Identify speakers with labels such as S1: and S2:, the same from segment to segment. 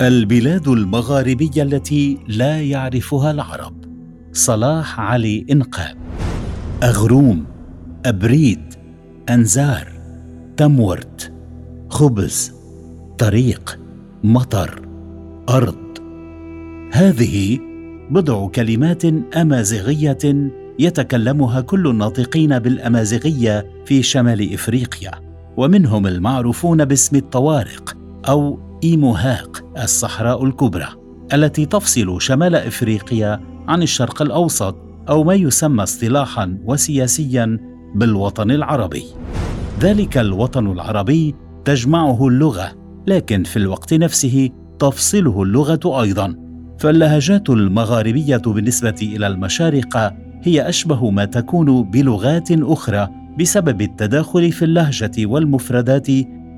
S1: البلاد المغاربية التي لا يعرفها العرب. صلاح علي انقاب أغروم أبريد أنزار تمورت خبز طريق مطر أرض. هذه بضع كلمات أمازيغية يتكلمها كل الناطقين بالأمازيغية في شمال إفريقيا ومنهم المعروفون باسم الطوارق أو إيموهاق الصحراء الكبرى التي تفصل شمال إفريقيا عن الشرق الأوسط أو ما يسمى اصطلاحا وسياسيا بالوطن العربي. ذلك الوطن العربي تجمعه اللغة لكن في الوقت نفسه تفصله اللغة أيضا. فاللهجات المغاربية بالنسبة إلى المشارقه هي أشبه ما تكون بلغات أخرى بسبب التداخل في اللهجة والمفردات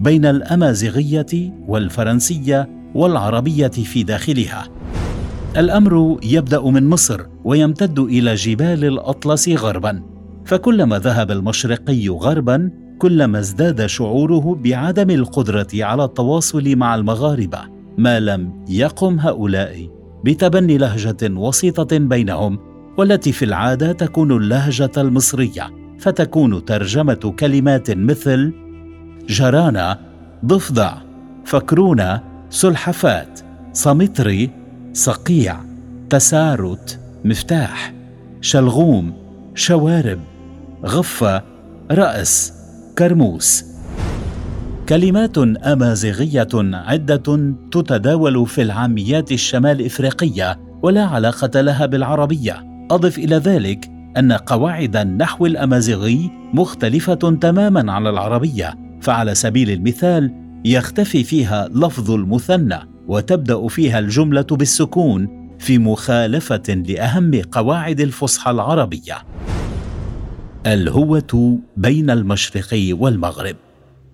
S1: بين الأمازيغية والفرنسية والعربية في داخلها. الأمر يبدأ من مصر ويمتد إلى جبال الأطلس غربا. فكلما ذهب المشرقي غربا كلما ازداد شعوره بعدم القدرة على التواصل مع المغاربة. ما لم يقم هؤلاء بتبني لهجة وسيطة بينهم والتي في العادة تكون اللهجة المصرية. فتكون ترجمة كلمات مثل جرانا ضفدع فكرونا سلحفات صمتري صقيع تسارت مفتاح شلغوم شوارب غفة رأس كرموس. كلمات أمازيغية عدة تتداول في العاميات الشمال إفريقية ولا علاقة لها بالعربية. أضف إلى ذلك أن قواعد النحو الأمازيغي مختلفة تماما عن العربية. فعلى سبيل المثال يختفي فيها لفظ المثنى وتبدأ فيها الجملة بالسكون في مخالفة لأهم قواعد الفصحى العربية. الهوة بين المشرق والمغرب.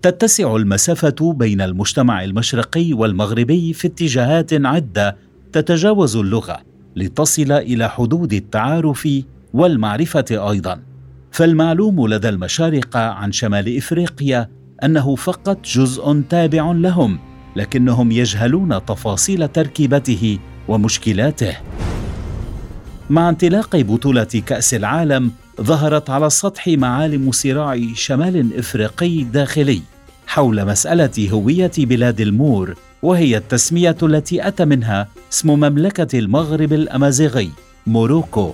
S1: تتسع المسافة بين المجتمع المشرقي والمغربي في اتجاهات عدة تتجاوز اللغة لتصل إلى حدود التعارف والمعرفة أيضا. فالمعلوم لدى المشارقه عن شمال إفريقيا أنه فقط جزء تابع لهم لكنهم يجهلون تفاصيل تركيبته ومشكلاته. مع انطلاق بطولة كأس العالم ظهرت على السطح معالم صراع شمال إفريقي داخلي حول مسألة هوية بلاد المور وهي التسمية التي أتى منها اسم مملكة المغرب الأمازيغي موروكو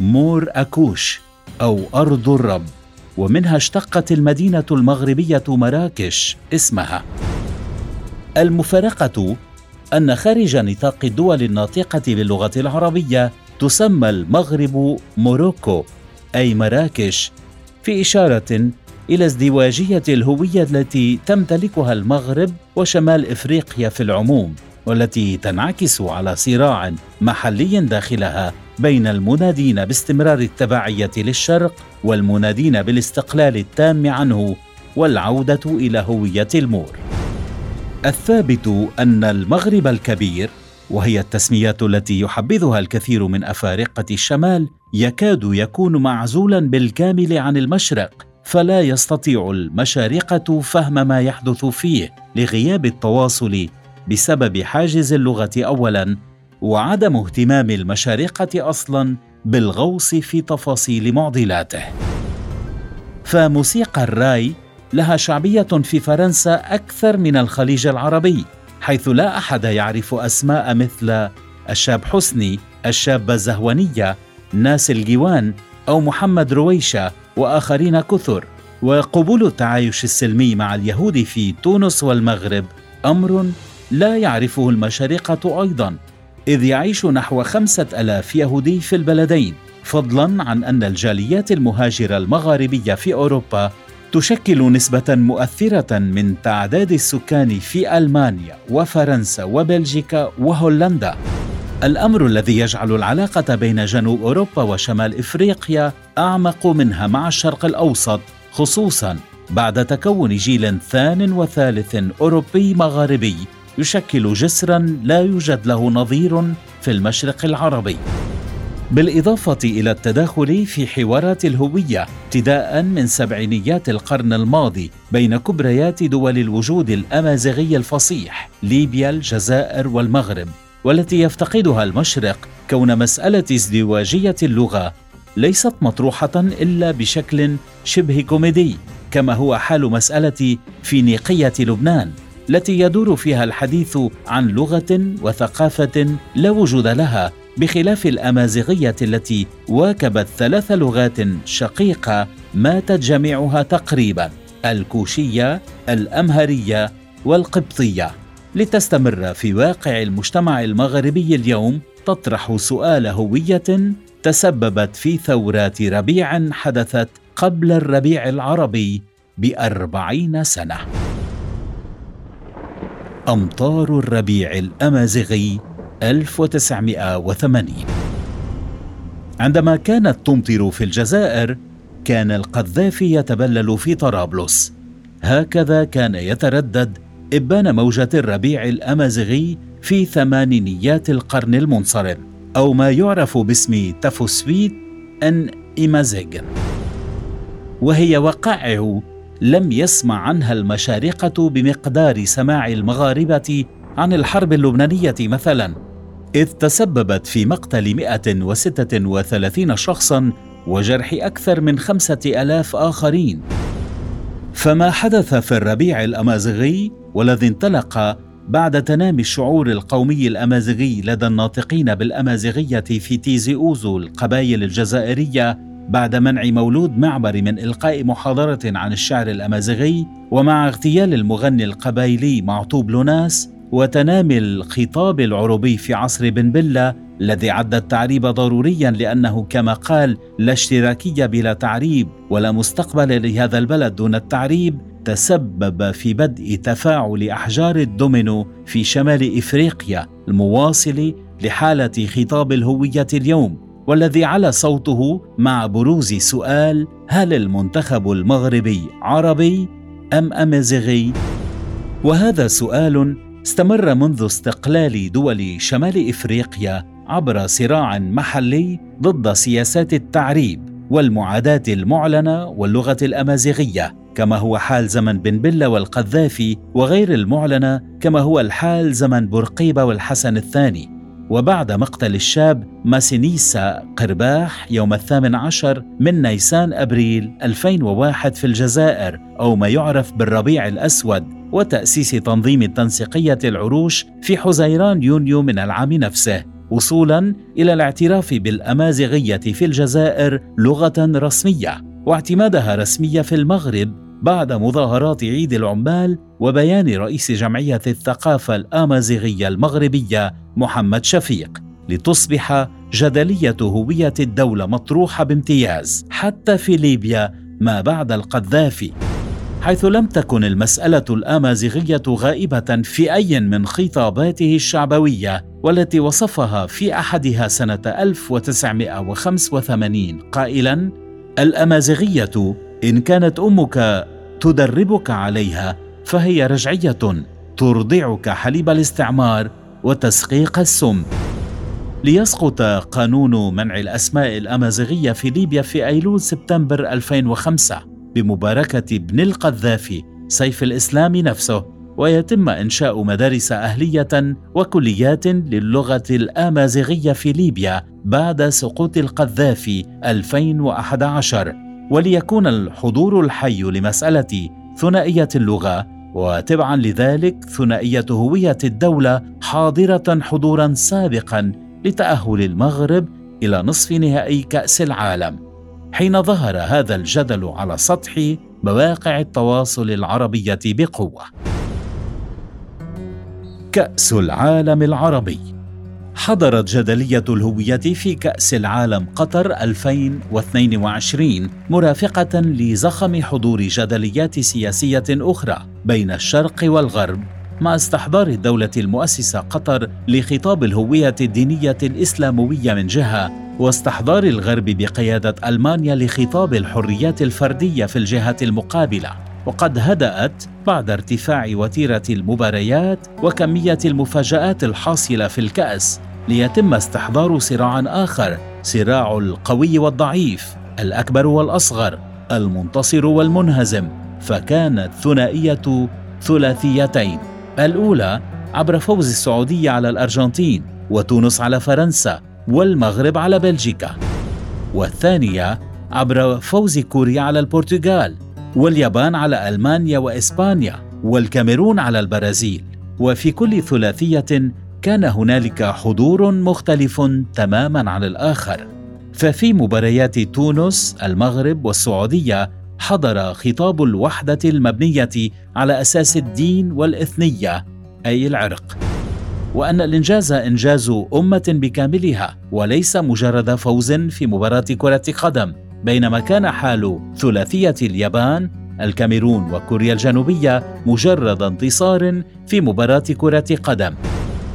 S1: مور أكوش أو أرض الرب. ومنها اشتقت المدينة المغربية مراكش اسمها. المفارقة أن خارج نطاق الدول الناطقة باللغة العربية تسمى المغرب موروكو أي مراكش في إشارة إلى ازدواجية الهوية التي تمتلكها المغرب وشمال إفريقيا في العموم والتي تنعكس على صراع محلي داخلها. بين المنادين باستمرار التبعية للشرق والمنادين بالاستقلال التام عنه والعودة إلى هوية المور. الثابت أن المغرب الكبير وهي التسميات التي يحبذها الكثير من أفارقة الشمال يكاد يكون معزولا بالكامل عن المشرق فلا يستطيع المشارقة فهم ما يحدث فيه لغياب التواصل بسبب حاجز اللغة اولا وعدم اهتمام المشارقة أصلا بالغوص في تفاصيل معضلاته. فموسيقى الراي لها شعبية في فرنسا أكثر من الخليج العربي حيث لا أحد يعرف أسماء مثل الشاب حسني الشابه الزهونيه ناس الجوان أو محمد رويشة وآخرين كثر. وقبول التعايش السلمي مع اليهود في تونس والمغرب أمر لا يعرفه المشارقة أيضا. إذ يعيش نحو خمسة آلاف يهودي في البلدين فضلا عن أن الجاليات المهاجرة المغاربية في أوروبا تشكل نسبة مؤثرة من تعداد السكان في ألمانيا وفرنسا وبلجيكا وهولندا. الأمر الذي يجعل العلاقة بين جنوب أوروبا وشمال إفريقيا أعمق منها مع الشرق الأوسط خصوصا بعد تكون جيل ثان وثالث أوروبي مغاربي يشكل جسرا لا يوجد له نظير في المشرق العربي. بالإضافة إلى التداخل في حوارات الهوية ابتداء من سبعينيات القرن الماضي بين كبريات دول الوجود الأمازيغي الفصيح ليبيا الجزائر والمغرب والتي يفتقدها المشرق كون مسألة ازدواجية اللغة ليست مطروحة إلا بشكل شبه كوميدي كما هو حال مسألة فينيقية لبنان التي يدور فيها الحديث عن لغة وثقافة لا وجود لها بخلاف الأمازيغية التي واكبت ثلاث لغات شقيقة ماتت جميعها تقريبا الكوشية الأمهرية والقبطية. لتستمر في واقع المجتمع المغربي اليوم تطرح سؤال هوية تسببت في ثورات ربيع حدثت قبل الربيع العربي بأربعين سنة. أمطار الربيع الأمازيغي 1980 عندما كانت تمطر في الجزائر كان القذافي يتبلل في طرابلس. هكذا كان يتردد إبان موجة الربيع الأمازيغي في ثمانينيات القرن المنصرم أو ما يعرف باسم تفوسفيت أن إيمازيغن. وهي وقائع لم يسمع عنها المشارقة بمقدار سماع المغاربة عن الحرب اللبنانية مثلا إذ تسببت في مقتل 136 شخصا وجرح أكثر من خمسة ألاف آخرين. فما حدث في الربيع الأمازيغي والذي انطلق بعد تنامي الشعور القومي الأمازيغي لدى الناطقين بالأمازيغية في تيزي أوزو القبائل الجزائرية بعد منع مولود معبر من إلقاء محاضرة عن الشعر الأمازيغي ومع اغتيال المغني القبائلي معطوب لوناس وتنامي الخطاب العربي في عصر بن بلة الذي عد التعريب ضروريا لأنه كما قال لا اشتراكية بلا تعريب ولا مستقبل لهذا البلد دون التعريب تسبب في بدء تفاعل أحجار الدومينو في شمال إفريقيا المواصل لحالة خطاب الهوية اليوم. والذي على صوته مع بروز سؤال هل المنتخب المغربي عربي أم أمازيغي؟ وهذا سؤال استمر منذ استقلال دول شمال إفريقيا عبر صراع محلي ضد سياسات التعريب والمعاداة المعلنة واللغة الأمازيغية كما هو حال زمن بن بلة والقذافي وغير المعلنة كما هو الحال زمن بورقيبة والحسن الثاني. وبعد مقتل الشاب ماسينيسا قرباح يوم الثامن عشر من نيسان أبريل 2001 في الجزائر أو ما يعرف بالربيع الأسود وتأسيس تنظيم تنسيقية العروش في حزيران يونيو من العام نفسه وصولا إلى الاعتراف بالأمازيغية في الجزائر لغة رسمية واعتمادها رسمية في المغرب بعد مظاهرات عيد العمال وبيان رئيس جمعية الثقافة الآمازيغية المغربية محمد شفيق لتصبح جدلية هوية الدولة مطروحة بامتياز حتى في ليبيا ما بعد القذافي. حيث لم تكن المسألة الآمازيغية غائبة في أي من خطاباته الشعبوية والتي وصفها في أحدها سنة 1985 قائلاً: الآمازيغية إن كانت أمك تدربك عليها فهي رجعية ترضعك حليب الاستعمار وتسقيق السم. ليسقط قانون منع الأسماء الأمازيغية في ليبيا في أيلول سبتمبر 2005 بمباركة ابن القذافي سيف الإسلام نفسه ويتم إنشاء مدارس أهلية وكليات للغة الأمازيغية في ليبيا بعد سقوط القذافي 2011 وليكون الحضور الحي لمسألة ثنائية اللغة وتبعا لذلك ثنائية هوية الدولة حاضرة حضورا سابقا لتأهل المغرب إلى نصف نهائي كأس العالم. حين ظهر هذا الجدل على سطح مواقع التواصل العربية بقوة. كأس العالم العربي. حضرت جدلية الهوية في كأس العالم قطر 2022 مرافقة لزخم حضور جدليات سياسية أخرى بين الشرق والغرب مع استحضار الدولة المؤسسة قطر لخطاب الهوية الدينية الإسلاموية من جهة واستحضار الغرب بقيادة ألمانيا لخطاب الحريات الفردية في الجهة المقابلة. وقد هدأت بعد ارتفاع وتيرة المباريات وكمية المفاجآت الحاصلة في الكأس ليتم استحضار صراع آخر صراع القوي والضعيف الأكبر والأصغر المنتصر والمنهزم فكانت ثنائيه ثلاثيتين. الأولى عبر فوز السعوديه على الأرجنتين وتونس على فرنسا والمغرب على بلجيكا. والثانية عبر فوز كوريا على البرتغال واليابان على ألمانيا وإسبانيا والكاميرون على البرازيل. وفي كل ثلاثية كان هنالك حضور مختلف تماما عن الآخر. ففي مباريات تونس المغرب والسعودية حضر خطاب الوحدة المبنية على أساس الدين والإثنية أي العرق. وأن الإنجاز إنجاز أمة بكاملها وليس مجرد فوز في مباراة كرة قدم. بينما كان حال ثلاثية اليابان الكاميرون وكوريا الجنوبية مجرد انتصار في مباراة كرة قدم.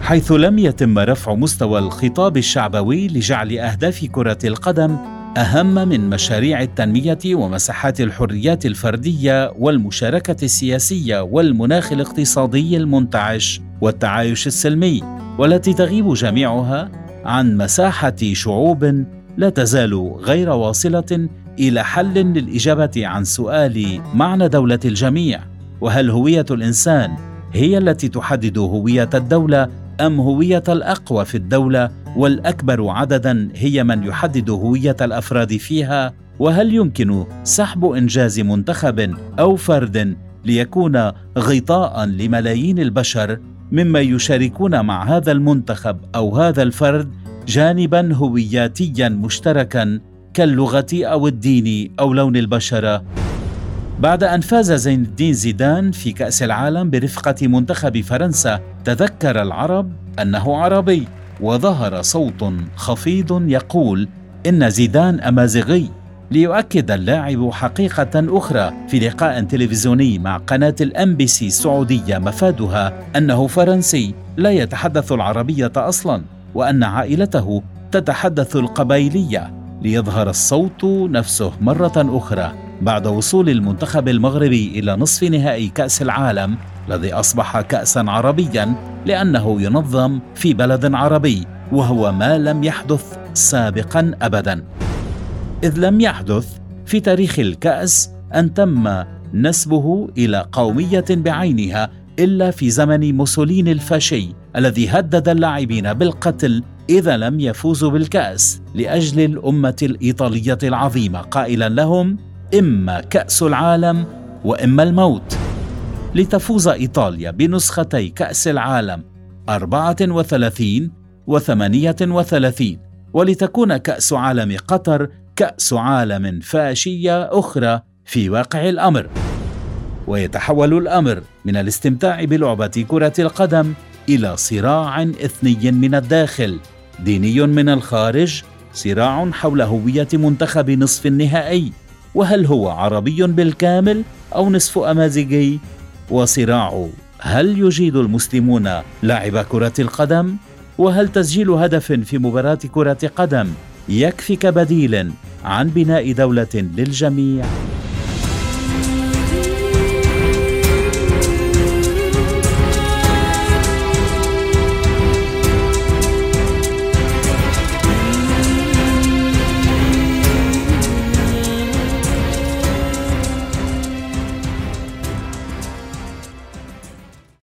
S1: حيث لم يتم رفع مستوى الخطاب الشعبوي لجعل أهداف كرة القدم أهم من مشاريع التنمية ومساحات الحريات الفردية والمشاركة السياسية والمناخ الاقتصادي المنتعش والتعايش السلمي والتي تغيب جميعها عن مساحة شعوب لا تزال غير واصلة إلى حل للإجابة عن سؤال معنى دولة الجميع. وهل هوية الإنسان هي التي تحدد هوية الدولة أم هوية الأقوى في الدولة؟ والأكبر عددا هي من يحدد هوية الأفراد فيها؟ وهل يمكن سحب إنجاز منتخب أو فرد ليكون غطاء لملايين البشر مما يشاركون مع هذا المنتخب أو هذا الفرد؟ جانبا هوياتيا مشتركا كاللغة أو الدين أو لون البشره بعد أن فاز زين الدين زيدان في كأس العالم برفقة منتخب فرنسا تذكر العرب أنه عربي وظهر صوت خفيض يقول إن زيدان أمازيغي. ليؤكد اللاعب حقيقة أخرى في لقاء تلفزيوني مع قناة الأم بي سي السعودية مفادها أنه فرنسي لا يتحدث العربية أصلا. وأن عائلته تتحدث القبيلية ليظهر الصوت نفسه مرة أخرى بعد وصول المنتخب المغربي إلى نصف نهائي كأس العالم الذي أصبح كأسا عربيا لأنه ينظم في بلد عربي وهو ما لم يحدث سابقا أبدا. إذ لم يحدث في تاريخ الكأس أن تم نسبه إلى قومية بعينها إلا في زمن موسوليني الفاشي الذي هدد اللاعبين بالقتل إذا لم يفوزوا بالكأس لأجل الأمة الإيطالية العظيمة. قائلا لهم إما كأس العالم وإما الموت. لتفوز إيطاليا بنسختي كأس العالم 34 و 38 ولتكون كأس عالم قطر كأس عالم فاشية أخرى في واقع الأمر. ويتحول الأمر من الاستمتاع بلعبة كرة القدم إلى صراع إثني من الداخل ديني من الخارج صراع حول هوية منتخب نصف النهائي. وهل هو عربي بالكامل أو نصف أمازيغي؟ وصراع هل يجيد المسلمون لعب كرة القدم؟ وهل تسجيل هدف في مباراة كرة قدم يكفي كبديل عن بناء دولة للجميع؟